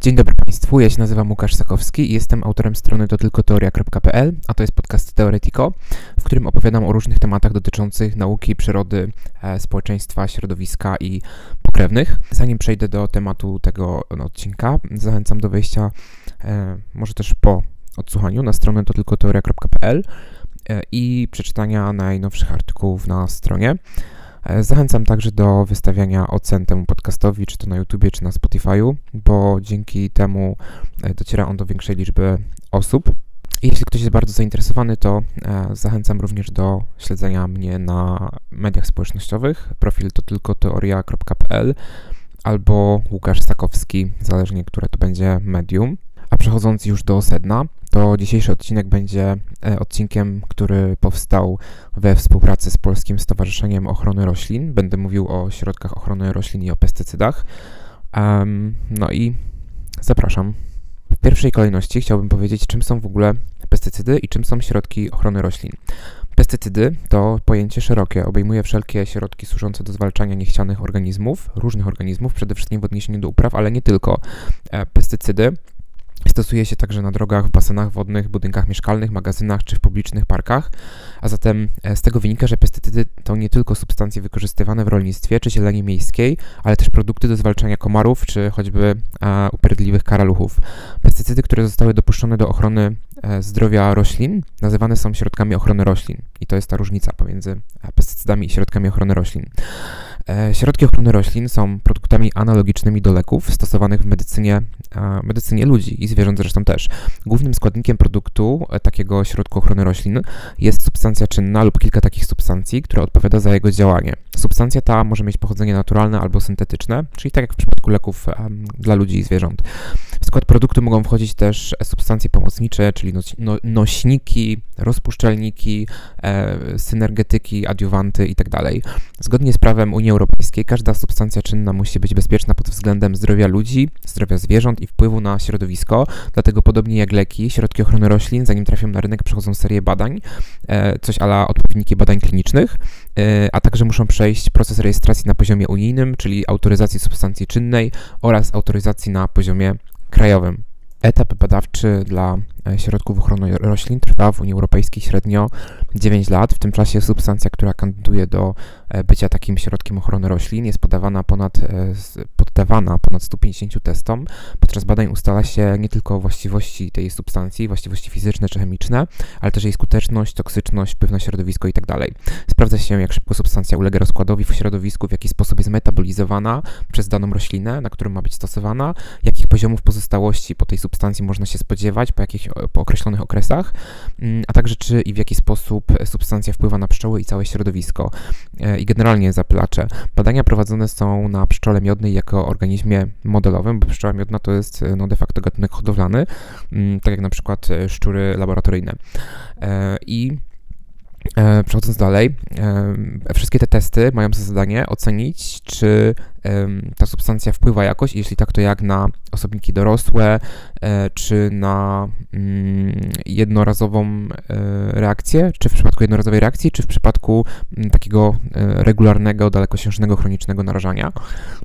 Dzień dobry Państwu, ja się nazywam Łukasz Sakowski i jestem autorem strony to tylko teoria.pl, a to jest podcast Teoretiko, w którym opowiadam o różnych tematach dotyczących nauki, przyrody, e, społeczeństwa, środowiska i pokrewnych. Zanim przejdę do tematu tego no, odcinka, zachęcam do wejścia e, może też po odsłuchaniu na stronę to tylko teoria.pl e, i przeczytania najnowszych artykułów na stronie. E, zachęcam także do wystawiania ocen temu podcastowi, czy to na YouTubie, czy na Spotify'u, bo dzięki temu e, dociera on do większej liczby osób. Jeśli ktoś jest bardzo zainteresowany, to e, zachęcam również do śledzenia mnie na mediach społecznościowych. Profil to tylko teoria.pl albo Łukasz Sakowski, zależnie które to będzie medium. A przechodząc już do sedna, to dzisiejszy odcinek będzie e, odcinkiem, który powstał we współpracy z Polskim Stowarzyszeniem Ochrony Roślin. Będę mówił o środkach ochrony roślin i o pestycydach. Um, no i zapraszam. W pierwszej kolejności chciałbym powiedzieć, czym są w ogóle pestycydy i czym są środki ochrony roślin. Pestycydy to pojęcie szerokie, obejmuje wszelkie środki służące do zwalczania niechcianych organizmów, różnych organizmów, przede wszystkim w odniesieniu do upraw, ale nie tylko. E, pestycydy Stosuje się także na drogach, w basenach wodnych, budynkach mieszkalnych, magazynach czy w publicznych parkach, a zatem e, z tego wynika, że pestycydy to nie tylko substancje wykorzystywane w rolnictwie czy zieleni miejskiej, ale też produkty do zwalczania komarów czy choćby e, upierdliwych karaluchów. Pestycydy, które zostały dopuszczone do ochrony e, zdrowia roślin, nazywane są środkami ochrony roślin i to jest ta różnica pomiędzy e, pestycydami i środkami ochrony roślin. E, środki ochrony roślin są produktami analogicznymi do leków stosowanych w medycynie, medycynie ludzi i zwierząt zresztą też. Głównym składnikiem produktu e, takiego środku ochrony roślin jest substancja czynna lub kilka takich substancji, która odpowiada za jego działanie. Substancja ta może mieć pochodzenie naturalne albo syntetyczne, czyli tak jak w przypadku leków dla ludzi i zwierząt. W skład produktu mogą wchodzić też substancje pomocnicze, czyli no, nośniki, rozpuszczalniki, e, synergetyki, adiuwanty itd. Tak Zgodnie z prawem Unii Europejskiej każda substancja czynna musi być bezpieczna pod względem zdrowia ludzi, zdrowia zwierząt i wpływu na środowisko, dlatego podobnie jak leki, środki ochrony roślin, zanim trafią na rynek, przechodzą serię badań, e, coś ala odpowiedniki badań klinicznych, a także muszą przejść proces rejestracji na poziomie unijnym, czyli autoryzacji substancji czynnej oraz autoryzacji na poziomie krajowym. Etap badawczy dla e, środków ochrony roślin trwa w Unii Europejskiej średnio 9 lat. W tym czasie substancja, która kandyduje do e, bycia takim środkiem ochrony roślin, jest podawana ponad, e, poddawana ponad 150 testom. Podczas badań ustala się nie tylko właściwości tej substancji, właściwości fizyczne czy chemiczne, ale też jej skuteczność, toksyczność, wpływ na środowisko itd. Tak Sprawdza się, jak szybko substancja ulega rozkładowi w środowisku, w jaki sposób jest metabolizowana przez daną roślinę, na którą ma być stosowana, jakich poziomów pozostałości po tej substancji można się spodziewać po, jakich, po określonych okresach, mm, a także czy i w jaki sposób substancja wpływa na pszczoły i całe środowisko e, i generalnie zapylacze. Badania prowadzone są na pszczole miodnej jako organizmie modelowym, bo pszczoła miodna to jest no, de facto gatunek hodowlany, mm, tak jak na przykład e, szczury laboratoryjne. E, I E, przechodząc dalej, e, wszystkie te testy mają za zadanie ocenić, czy e, ta substancja wpływa jakoś, jeśli tak, to jak na osobniki dorosłe, e, czy na mm, jednorazową e, reakcję, czy w przypadku jednorazowej reakcji, czy w przypadku m, takiego e, regularnego, dalekosiężnego, chronicznego narażania.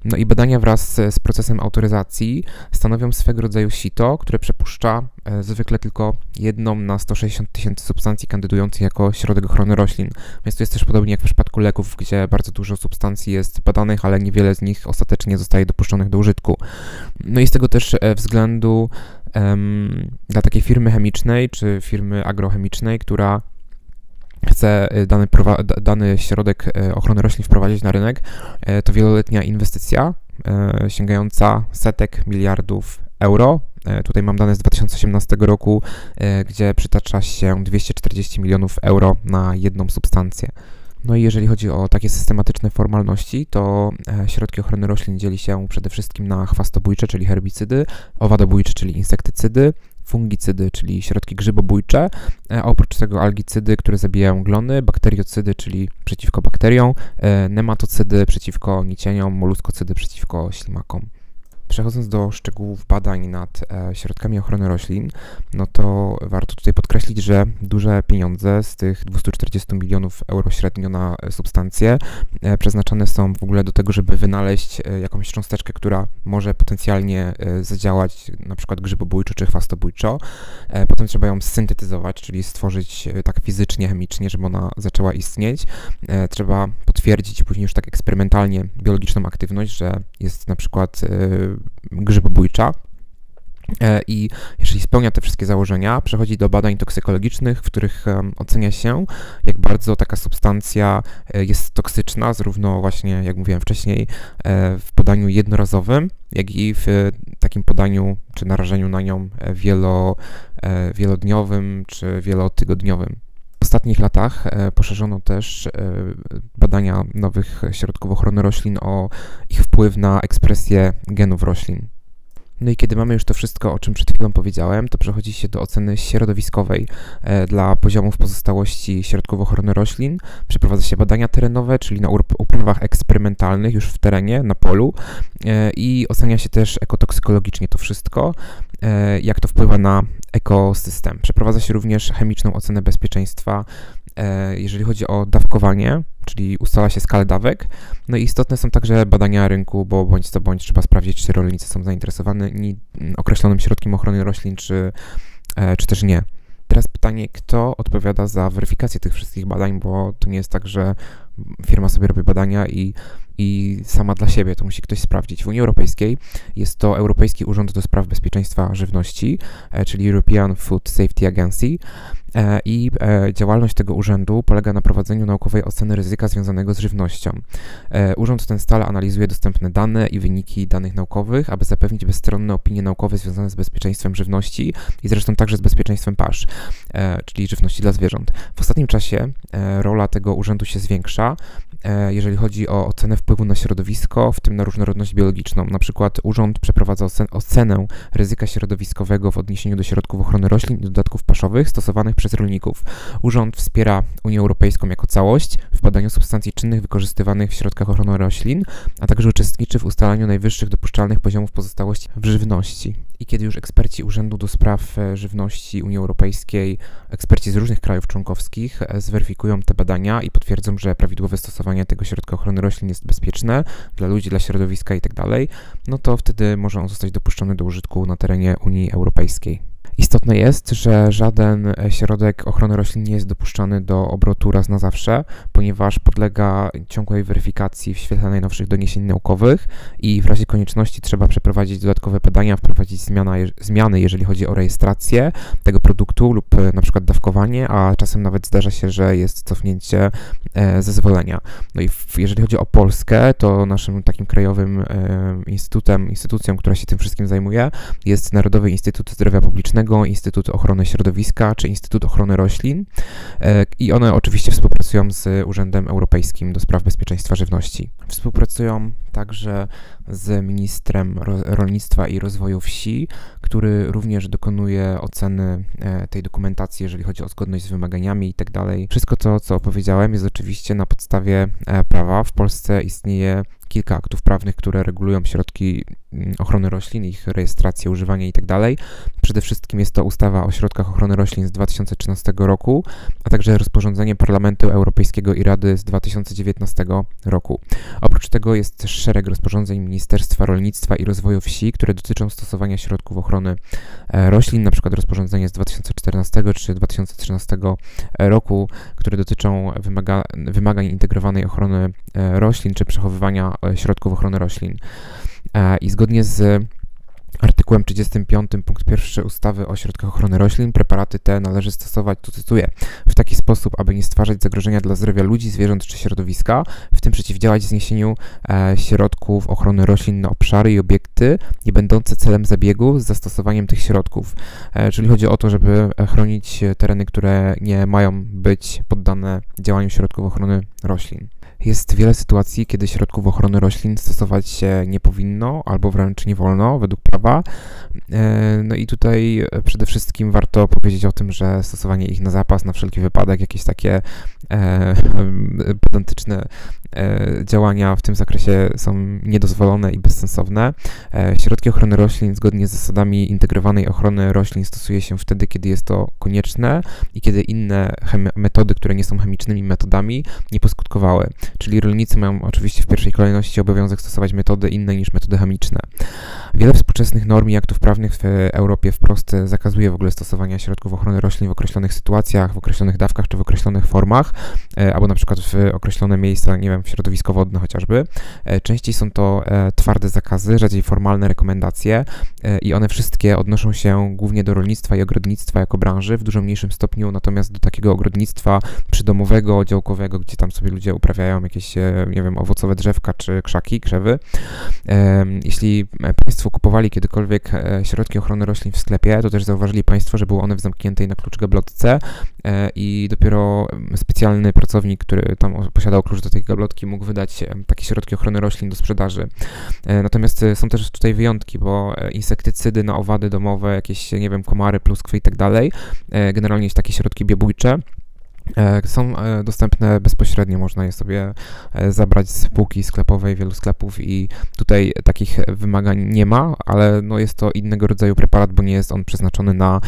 No i badania wraz z procesem autoryzacji stanowią swego rodzaju sito, które przepuszcza zwykle tylko jedną na 160 tysięcy substancji kandydujących jako środek ochrony roślin. Więc to jest też podobnie jak w przypadku leków, gdzie bardzo dużo substancji jest badanych, ale niewiele z nich ostatecznie zostaje dopuszczonych do użytku. No i z tego też e, względu um, dla takiej firmy chemicznej czy firmy agrochemicznej, która chce e, dany, dany środek e, ochrony roślin wprowadzić na rynek, to wieloletnia inwestycja sięgająca setek miliardów euro. Tutaj mam dane z 2018 roku, gdzie przytacza się 240 milionów euro na jedną substancję. No i jeżeli chodzi o takie systematyczne formalności, to e, środki ochrony roślin dzieli się przede wszystkim na chwastobójcze, czyli herbicydy, owadobójcze, czyli insektycydy, fungicydy, czyli środki grzybobójcze, e, oprócz tego algicydy, które zabijają glony, bakteriocydy, czyli przeciwko bakteriom, e, nematocydy przeciwko nicieniom, moluskocydy przeciwko ślimakom. Przechodząc do szczegółów badań nad e, środkami ochrony roślin, no to warto tutaj podkreślić, że duże pieniądze z tych 240 milionów euro średnio na substancje e, przeznaczane są w ogóle do tego, żeby wynaleźć e, jakąś cząsteczkę, która może potencjalnie e, zadziałać na przykład grzybobójczo czy chwastobójczo. E, potem trzeba ją syntetyzować, czyli stworzyć e, tak fizycznie, chemicznie, żeby ona zaczęła istnieć. E, trzeba potwierdzić później już tak eksperymentalnie biologiczną aktywność, że jest na przykład e, grzybobójcza. E, I jeżeli spełnia te wszystkie założenia, przechodzi do badań toksykologicznych, w których ocenia się, jak bardzo taka substancja e, jest toksyczna, zarówno właśnie, jak mówiłem wcześniej, w podaniu jednorazowym, jak i w takim podaniu czy narażeniu na nią wielo, wielodniowym czy wielotygodniowym. Ostatnich latach e, poszerzono też e, badania nowych środków ochrony roślin o ich wpływ na ekspresję genów roślin. No i kiedy mamy już to wszystko, o czym przed chwilą powiedziałem, to przechodzi się do oceny środowiskowej e, dla poziomów pozostałości środków ochrony roślin. Przeprowadza się badania terenowe, czyli na uprawach eksperymentalnych już w terenie, na polu i ocenia się też ekotoksykologicznie to wszystko, jak to wpływa na ekosystem. Przeprowadza się również chemiczną ocenę bezpieczeństwa, e, jeżeli chodzi o dawkowanie, czyli ustala się skalę dawek. No i istotne są także badania rynku, bo bądź co bądź trzeba sprawdzić, czy rolnicy są zainteresowani określonym środkiem ochrony roślin, czy, e, czy też nie. Teraz pytanie, kto odpowiada za weryfikację tych wszystkich badań, bo to nie jest tak, że firma sobie robi badania i, i sama dla siebie, to musi ktoś sprawdzić. W Unii Europejskiej jest to Europejski Urząd do Spraw Bezpieczeństwa Żywności, e, czyli European Food Safety Agency. E, I e, działalność tego urzędu polega na prowadzeniu naukowej oceny ryzyka związanego z żywnością. Urząd ten stale analizuje dostępne dane i wyniki danych naukowych, aby zapewnić bezstronne opinie naukowe związane z bezpieczeństwem żywności i zresztą także z bezpieczeństwem pasz, czyli żywności dla zwierząt. W ostatnim czasie rola tego urzędu się zwiększa jeżeli chodzi o ocenę wpływu na środowisko, w tym na różnorodność biologiczną. Na przykład urząd przeprowadza ocenę ryzyka środowiskowego w odniesieniu do środków ochrony roślin i dodatków paszowych stosowanych przez rolników. Urząd wspiera Unię Europejską jako całość w badaniu substancji czynnych wykorzystywanych w środkach ochrony roślin, a także uczestniczy w ustalaniu najwyższych dopuszczalnych poziomów pozostałości w żywności. I kiedy już eksperci Urzędu do Spraw e, Żywności Unii Europejskiej, eksperci z różnych krajów członkowskich e, zweryfikują te badania i potwierdzą, że prawidłowe stosowanie tego środka ochrony roślin jest bezpieczne dla ludzi, dla środowiska itd., tak no to wtedy może on zostać dopuszczony do użytku na terenie Unii Europejskiej. Istotne jest, że żaden środek ochrony roślin nie jest dopuszczany do obrotu raz na zawsze, ponieważ podlega ciągłej weryfikacji w świetle najnowszych doniesień naukowych i w razie konieczności trzeba przeprowadzić dodatkowe badania, wprowadzić zmiana, zmiany, jeżeli chodzi o rejestrację tego produktu lub e, na przykład dawkowanie, a czasem nawet zdarza się, że jest cofnięcie e, zezwolenia. No i jeżeli chodzi o Polskę, to naszym takim krajowym e, instytutem, instytucją, która się tym wszystkim zajmuje, jest Narodowy Instytut Zdrowia Publicznego, Instytut Ochrony Środowiska czy Instytut Ochrony Roślin e, i one oczywiście współpracują z Urzędem Europejskim do Spraw Bezpieczeństwa Żywności. Współpracują także z ministrem rolnictwa i rozwoju wsi, który również dokonuje oceny e, tej dokumentacji, jeżeli chodzi o zgodność z wymaganiami itd. Tak Wszystko to, co opowiedziałem, jest oczywiście na podstawie e, prawa. W Polsce istnieje kilka aktów prawnych, które regulują środki ochrony roślin, ich rejestrację, używanie itd. Tak Przede wszystkim jest to ustawa o środkach ochrony roślin z 2013 roku, a także rozporządzenie Parlamentu Europejskiego i Rady z 2019 roku. Oprócz tego jest też szereg rozporządzeń Ministerstwa Rolnictwa i Rozwoju Wsi, które dotyczą stosowania środków ochrony e, roślin, przykład rozporządzenie z 2014 czy 2013 roku, które dotyczą wymaga wymagań integrowanej ochrony e, roślin czy przechowywania e, środków ochrony roślin. I zgodnie z Artykułem 35 punkt 1 ustawy o środkach ochrony roślin preparaty te należy stosować, tu cytuję, w taki sposób, aby nie stwarzać zagrożenia dla zdrowia ludzi, zwierząt czy środowiska, w tym przeciwdziałać zniesieniu e, środków ochrony roślin na obszary i obiekty nie będące celem zabiegu z zastosowaniem tych środków. E, czyli chodzi o to, żeby chronić tereny, które nie mają być poddane działaniu środków ochrony roślin. Jest wiele sytuacji, kiedy środków ochrony roślin stosować się nie powinno albo wręcz nie wolno według prawa. No i tutaj przede wszystkim warto powiedzieć o tym, że stosowanie ich na zapas, na wszelki wypadek, jakieś takie pedantyczne działania w tym zakresie są niedozwolone i bezsensowne. Środki ochrony roślin zgodnie z zasadami integrowanej ochrony roślin stosuje się wtedy, kiedy jest to konieczne i kiedy inne metody, które nie są chemicznymi metodami, nie poskutkowały. Czyli rolnicy mają oczywiście w pierwszej kolejności obowiązek stosować metody inne niż metody chemiczne. Wiele współczesnych norm i aktów prawnych w Europie wprost zakazuje w ogóle stosowania środków ochrony roślin w określonych sytuacjach, w określonych dawkach czy w określonych formach, e, albo na przykład w określone miejsca, nie wiem, w środowisko wodne chociażby. E, częściej są to e, twarde zakazy, rzadziej formalne rekomendacje i one wszystkie odnoszą się głównie do rolnictwa i ogrodnictwa jako branży, w dużo mniejszym stopniu natomiast do takiego ogrodnictwa przydomowego, działkowego, gdzie tam sobie ludzie uprawiają jakieś, nie wiem, owocowe drzewka czy krzaki, krzewy. Jeśli Państwo kupowali kiedykolwiek środki ochrony roślin w sklepie, to też zauważyli Państwo, że były one w zamkniętej na klucz gablotce i dopiero specjalny pracownik, który tam posiadał klucz do tej gablotki, mógł wydać takie środki ochrony roślin do sprzedaży. Natomiast są też tutaj wyjątki, bo insektycydy na owady domowe, jakieś, nie wiem, komary, pluskwy i tak dalej, generalnie takie środki biobójcze, E, są e, dostępne bezpośrednio, można je sobie e, zabrać z półki sklepowej wielu sklepów i tutaj takich wymagań nie ma, ale no jest to innego rodzaju preparat, bo nie jest on przeznaczony na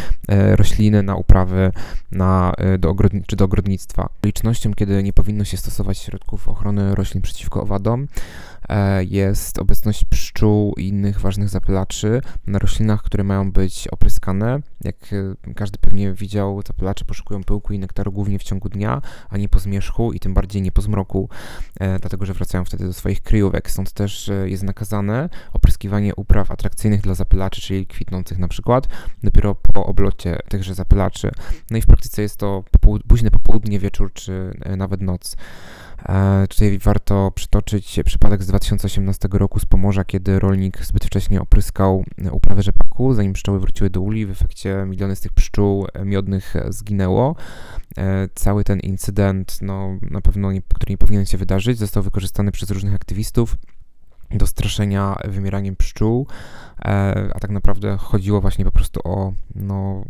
rośliny, na uprawy, na, do ogrodni czy do ogrodnictwa. Licznością, kiedy nie powinno się stosować środków ochrony roślin przeciwko owadom, E, jest obecność pszczół i innych ważnych zapylaczy na roślinach, które mają być opryskane. Jak e, każdy pewnie widział, zapylacze poszukują pyłku i nektaru głównie w ciągu dnia, a nie po zmierzchu i tym bardziej nie po zmroku, e, dlatego że wracają wtedy do swoich kryjówek. Stąd też jest nakazane opryskiwanie upraw atrakcyjnych dla zapylaczy, czyli kwitnących na przykład, dopiero po oblocie tychże zapylaczy. No i w praktyce jest to późne popołudnie, wieczór czy nawet noc. E, tutaj warto przytoczyć przypadek z 2018 roku z Pomorza, kiedy rolnik zbyt wcześnie opryskał uprawę rzepaku, zanim pszczoły wróciły do uli. W efekcie miliony z tych pszczół miodnych zginęło. E, cały ten incydent, no, na pewno nie, który nie powinien się wydarzyć, został wykorzystany przez różnych aktywistów do straszenia wymieraniem pszczół, e, a tak naprawdę chodziło właśnie po prostu o no,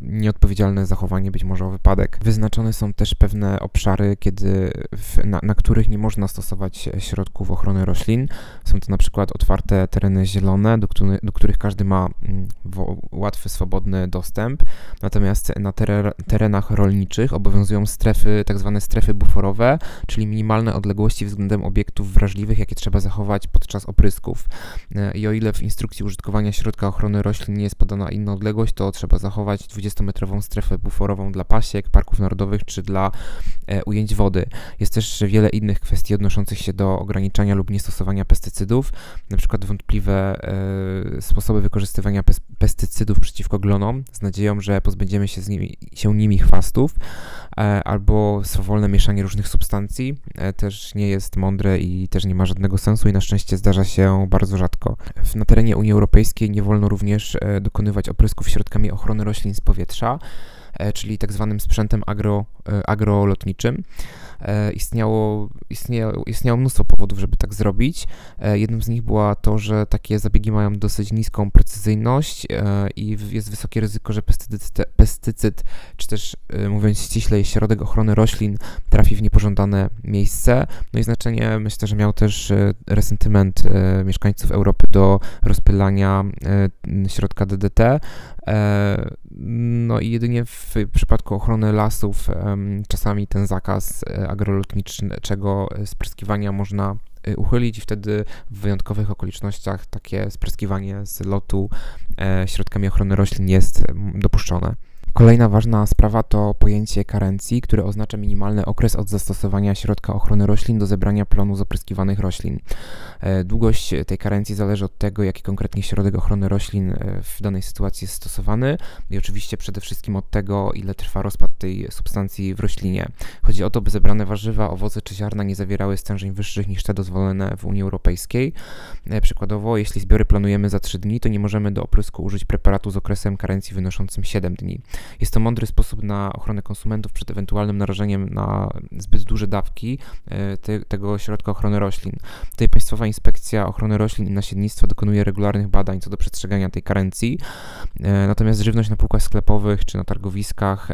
nieodpowiedzialne zachowanie, być może o wypadek. Wyznaczone są też pewne obszary, kiedy w, na, na, których nie można stosować środków ochrony roślin. Są to na przykład otwarte tereny zielone, do, który, do których każdy ma mm, łatwy, swobodny dostęp. Natomiast na terenach rolniczych obowiązują strefy, tak zwane strefy buforowe, czyli minimalne odległości względem obiektów wrażliwych, jakie trzeba zachować podczas oprysków. E, I o ile w instrukcji użytkowania środka ochrony roślin nie jest podana inna odległość, to trzeba zachować 20 20-metrową strefę buforową dla pasiek, parków narodowych czy dla e, ujęć wody. Jest też wiele innych kwestii odnoszących się do ograniczania lub niestosowania pestycydów, przykład wątpliwe e, sposoby wykorzystywania pes pestycydów przeciwko glonom z nadzieją, że pozbędziemy się, z nimi, się nimi chwastów, e, albo swawolne mieszanie różnych substancji e, też nie jest mądre i też nie ma żadnego sensu i na szczęście zdarza się bardzo rzadko. Na terenie Unii Europejskiej nie wolno również e, dokonywać oprysków środkami ochrony roślin z powietrza, e, czyli tak zwanym sprzętem agro, agrolotniczym. E, istniało, istniało, istniało mnóstwo powodów, żeby tak zrobić. E, jednym z nich była to, że takie zabiegi mają dosyć niską precyzyjność e, i jest wysokie ryzyko, że pestycyd, pestycyd czy też mówiąc ściślej, środek ochrony roślin trafi w niepożądane miejsce. No i znaczenie myślę, że miał też resentyment mieszkańców Europy do rozpylania środka DDT. No i jedynie w przypadku ochrony lasów czasami ten zakaz agrolotniczego spryskiwania można y, uchylić i wtedy w wyjątkowych okolicznościach takie spryskiwanie z lotu e, środkami ochrony roślin jest dopuszczone. Kolejna ważna sprawa to pojęcie karencji, które oznacza minimalny okres od zastosowania środka ochrony roślin do zebrania plonu z opryskiwanych roślin. E, długość tej karencji zależy od tego, jaki konkretnie środek ochrony roślin e, w danej sytuacji jest stosowany i oczywiście przede wszystkim od tego, ile trwa rozpad tej substancji w roślinie. Chodzi o to, by zebrane warzywa, owoce czy ziarna nie zawierały stężeń wyższych niż te dozwolone w Unii Europejskiej. E, przykładowo, jeśli zbiory planujemy za 3 dni, to nie możemy do oprysku użyć preparatu z okresem karencji wynoszącym 7 dni. Jest to mądry sposób na ochronę konsumentów przed ewentualnym narażeniem na zbyt duże dawki e, te, tego środka ochrony roślin. Tutaj Państwowa Inspekcja Ochrony Roślin i Nasiennictwa dokonuje regularnych badań co do przestrzegania tej karencji, e, natomiast żywność na półkach sklepowych czy na targowiskach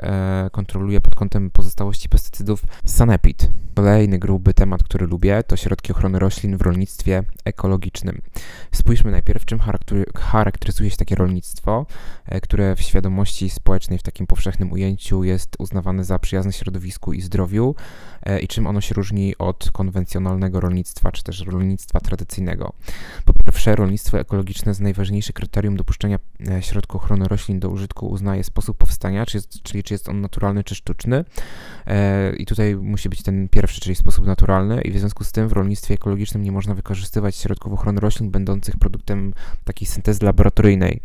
kontroluje pod kątem pozostałości pestycydów Sanepid. Kolejny gruby temat, który lubię, to środki ochrony roślin w rolnictwie ekologicznym. Spójrzmy najpierw, czym charakteryzuje się takie rolnictwo, e, które w świadomości społecznej w takim powszechnym ujęciu jest uznawane za przyjazne środowisku i zdrowiu e, i czym ono się różni od konwencjonalnego rolnictwa, czy też rolnictwa tradycyjnego. Po pierwsze, rolnictwo ekologiczne z najważniejsze kryterium dopuszczenia e, środku ochrony roślin do użytku uznaje sposób powstania, czyli czy jest on naturalny, czy sztuczny. I tutaj musi być ten pierwszy, czyli sposób naturalny i w związku z tym w rolnictwie ekologicznym nie można wykorzystywać środków ochrony roślin będących produktem takiej syntezy laboratoryjnej.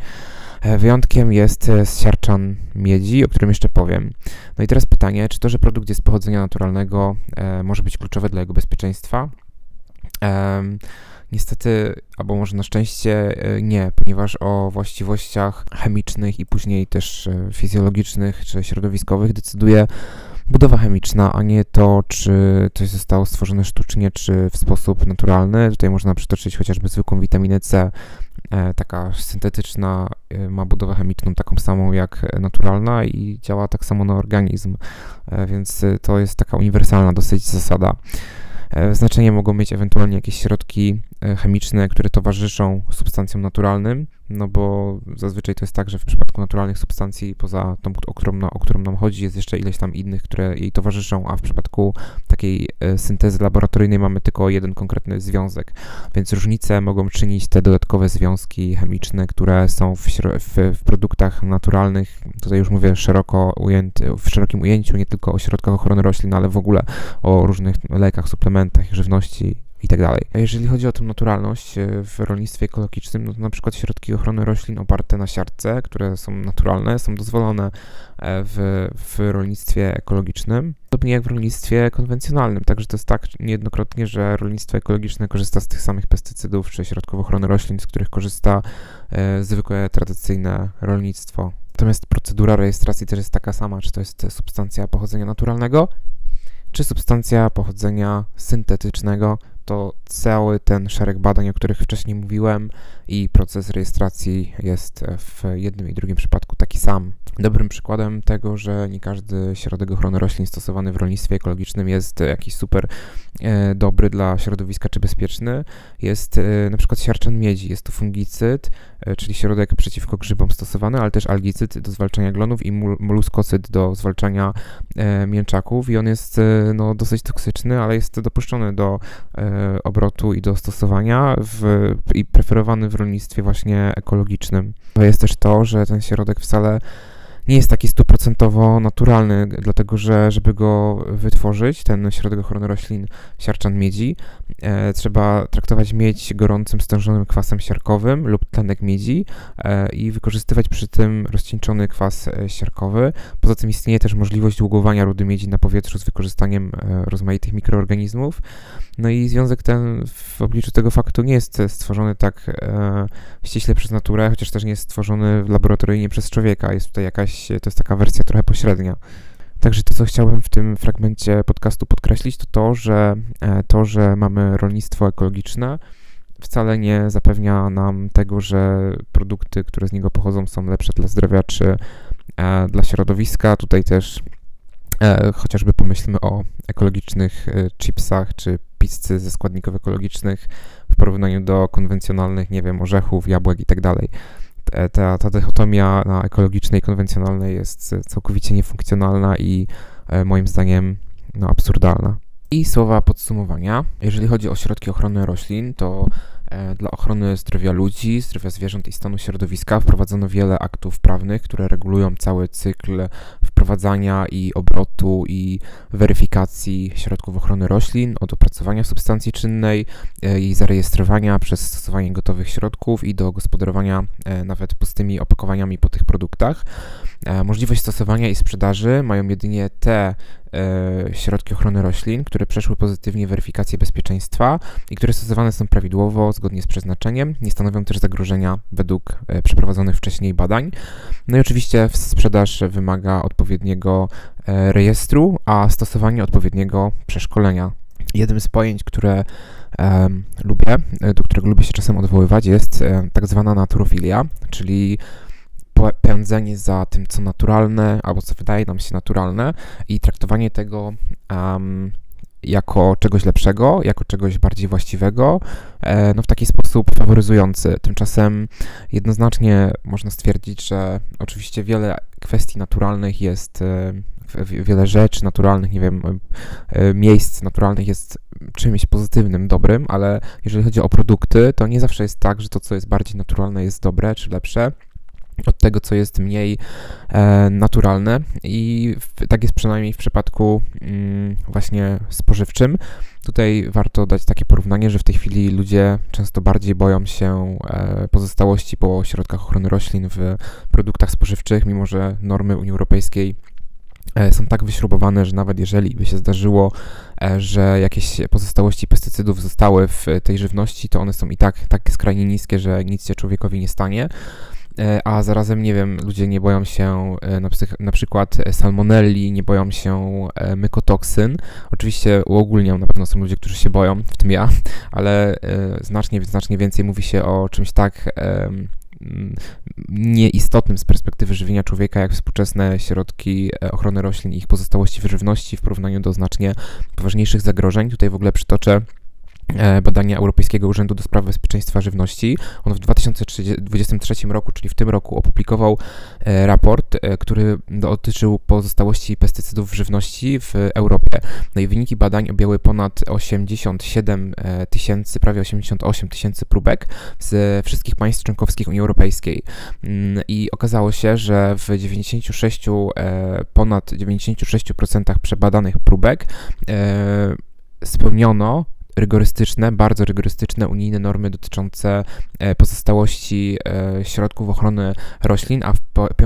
E, wyjątkiem jest e, siarczan miedzi, o którym jeszcze powiem. No i teraz pytanie, czy to, że produkt jest pochodzenia naturalnego, e, może być kluczowe dla jego bezpieczeństwa? Niestety, albo może na szczęście nie, ponieważ o właściwościach chemicznych i później też fizjologicznych czy środowiskowych decyduje budowa chemiczna, a nie to, czy coś zostało stworzone sztucznie, czy w sposób naturalny. Tutaj można przytoczyć chociażby zwykłą witaminę C. E, taka syntetyczna e, ma budowę chemiczną taką samą jak naturalna i działa tak samo na organizm, e, więc to jest taka uniwersalna dosyć zasada. Znaczenie mogą mieć ewentualnie jakieś środki chemiczne, które towarzyszą substancjom naturalnym, no bo zazwyczaj to jest tak, że w przypadku naturalnych substancji, poza tą, o którą, o którą nam chodzi, jest jeszcze ileś tam innych, które jej towarzyszą, a w przypadku takiej e, syntezy laboratoryjnej mamy tylko jeden konkretny związek. Więc różnice mogą czynić te dodatkowe związki chemiczne, które są w, w, w produktach naturalnych, tutaj już mówię szeroko ujęty, w szerokim ujęciu, nie tylko o środkach ochrony roślin, ale w ogóle o różnych lekach, suplementach, żywności i tak dalej. A jeżeli chodzi o tę naturalność e, w rolnictwie ekologicznym, no to na przykład środki ochrony roślin oparte na siarce, które są naturalne, są dozwolone e, w, w rolnictwie ekologicznym, podobnie jak w rolnictwie konwencjonalnym. Także to jest tak niejednokrotnie, że rolnictwo ekologiczne korzysta z tych samych pestycydów czy środków ochrony roślin, z których korzysta e, zwykłe, tradycyjne rolnictwo. Natomiast procedura rejestracji też jest taka sama, czy to jest substancja pochodzenia naturalnego, czy substancja pochodzenia syntetycznego, to cały ten szereg badań, o których wcześniej mówiłem, i proces rejestracji jest w jednym i drugim przypadku taki sam. Dobrym przykładem tego, że nie każdy środek ochrony roślin stosowany w rolnictwie ekologicznym jest jakiś super e, dobry dla środowiska czy bezpieczny, jest e, na przykład siarczan miedzi. Jest to fungicyd, e, czyli środek przeciwko grzybom stosowany, ale też algicyd do zwalczania glonów i mol moluskocyd do zwalczania e, mięczaków i on jest e, no, dosyć toksyczny, ale jest dopuszczony do e, obrotu i do stosowania w, i preferowany w rolnictwie właśnie ekologicznym. To jest też to, że ten środek wcale nie jest taki stuprocentowo naturalny, dlatego że żeby go wytworzyć, ten środek ochrony roślin siarczan miedzi, e, trzeba traktować miedź gorącym stężonym kwasem siarkowym lub tlenek miedzi e, i wykorzystywać przy tym rozcieńczony kwas e, siarkowy. Poza tym istnieje też możliwość długowania rudy miedzi na powietrzu z wykorzystaniem e, rozmaitych mikroorganizmów. No i związek ten w obliczu tego faktu nie jest stworzony tak e, ściśle przez naturę, chociaż też nie jest stworzony laboratoryjnie przez człowieka. Jest tutaj jakaś to jest taka wersja trochę pośrednia. Także to, co chciałbym w tym fragmencie podcastu podkreślić, to to, że e, to, że mamy rolnictwo ekologiczne, wcale nie zapewnia nam tego, że produkty, które z niego pochodzą, są lepsze dla zdrowia czy e, dla środowiska. Tutaj też e, chociażby pomyślmy o ekologicznych chipsach czy pizzy ze składników ekologicznych w porównaniu do konwencjonalnych, nie wiem, orzechów, jabłek i tak ta, ta dychotomia na ekologicznej i konwencjonalnej jest całkowicie niefunkcjonalna i e, moim zdaniem no, absurdalna. I słowa podsumowania. Jeżeli chodzi o środki ochrony roślin, to E, dla ochrony zdrowia ludzi, zdrowia zwierząt i stanu środowiska wprowadzono wiele aktów prawnych, które regulują cały cykl wprowadzania i obrotu i weryfikacji środków ochrony roślin, od opracowania substancji czynnej, e, jej zarejestrowania przez stosowanie gotowych środków i do gospodarowania e, nawet pustymi opakowaniami po tych produktach. E, możliwość stosowania i sprzedaży mają jedynie te e, środki ochrony roślin, które przeszły pozytywnie weryfikację bezpieczeństwa i które stosowane są prawidłowo, zgodnie z przeznaczeniem, nie stanowią też zagrożenia według e, przeprowadzonych wcześniej badań. No i oczywiście sprzedaż wymaga odpowiedniego rejestru, a stosowanie odpowiedniego przeszkolenia. Jednym z pojęć, które lubię, do którego lubię się czasem odwoływać, jest tak zwana naturofilia, czyli pędzenie za tym, co naturalne, albo co wydaje nam się naturalne i traktowanie tego um, jako czegoś lepszego, jako czegoś bardziej właściwego, e, no w taki sposób faworyzujący. Tymczasem jednoznacznie można stwierdzić, że oczywiście wiele kwestii naturalnych jest, e, wiele rzeczy naturalnych, nie wiem, e, miejsc naturalnych jest czymś pozytywnym, dobrym, ale jeżeli chodzi o produkty, to nie zawsze jest tak, że to, co jest bardziej naturalne, jest dobre czy lepsze od tego, co jest mniej e, naturalne i w, tak jest przynajmniej w przypadku mm, właśnie spożywczym. Tutaj warto dać takie porównanie, że w tej chwili ludzie często bardziej boją się e, pozostałości po środkach ochrony roślin w produktach spożywczych, mimo że normy Unii Europejskiej e, są tak wyśrubowane, że nawet jeżeli by się zdarzyło, e, że jakieś pozostałości pestycydów zostały w tej żywności, to one są i tak tak skrajnie niskie, że nic się człowiekowi nie stanie. E, a zarazem, nie wiem, ludzie nie boją się e, na, na przykład salmonelli, nie boją się e, mykotoksyn. Oczywiście uogólniam, na pewno są ludzie, którzy się boją, w tym ja, ale znacznie, znacznie więcej mówi się o czymś tak nieistotnym z perspektywy żywienia człowieka, jak współczesne środki ochrony roślin i ich pozostałości w żywności w porównaniu do znacznie poważniejszych zagrożeń. Tutaj w ogóle przytoczę E, badania Europejskiego Urzędu do Spraw Bezpieczeństwa Żywności. On w 2023 roku, czyli w tym roku, opublikował e, raport, e, który dotyczył pozostałości pestycydów w żywności w Europie. No i wyniki badań objęły ponad 87 tysięcy, prawie 88 tysięcy próbek z wszystkich państw członkowskich Unii Europejskiej. Mm, I okazało się, że w 96, ponad 96% przebadanych próbek spełniono rygorystyczne, bardzo rygorystyczne unijne normy dotyczące e, pozostałości e, środków ochrony roślin, a w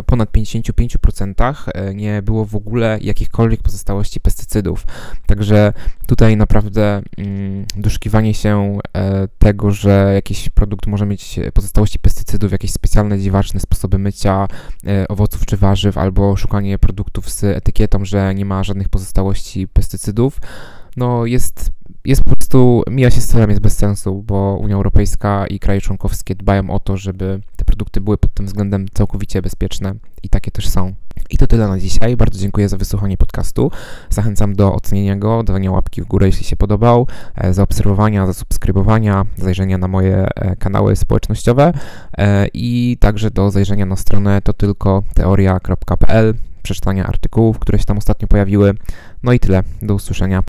ponad 55% e, nie było w ogóle jakichkolwiek pozostałości pestycydów. Także tutaj naprawdę mm, doszukiwanie się tego, że jakiś produkt może mieć pozostałości pestycydów, jakieś specjalne, dziwaczne sposoby mycia owoców czy warzyw, albo szukanie produktów z etykietą, że nie ma żadnych pozostałości pestycydów, no jest jest prostu, mija się z celem, jest bez sensu, bo Unia Europejska i kraje członkowskie dbają o to, żeby te produkty były pod tym względem całkowicie bezpieczne i takie też są. I to tyle na dzisiaj. Bardzo dziękuję za wysłuchanie podcastu. Zachęcam do ocenienia go, dawania łapki w górę, jeśli się podobał, e, zaobserwowania, zasubskrybowania, zajrzenia na moje e, kanały społecznościowe e, i także do zajrzenia na stronę to tylko teoria.pl, przeczytania artykułów, które się tam ostatnio pojawiły. No i tyle. Do usłyszenia.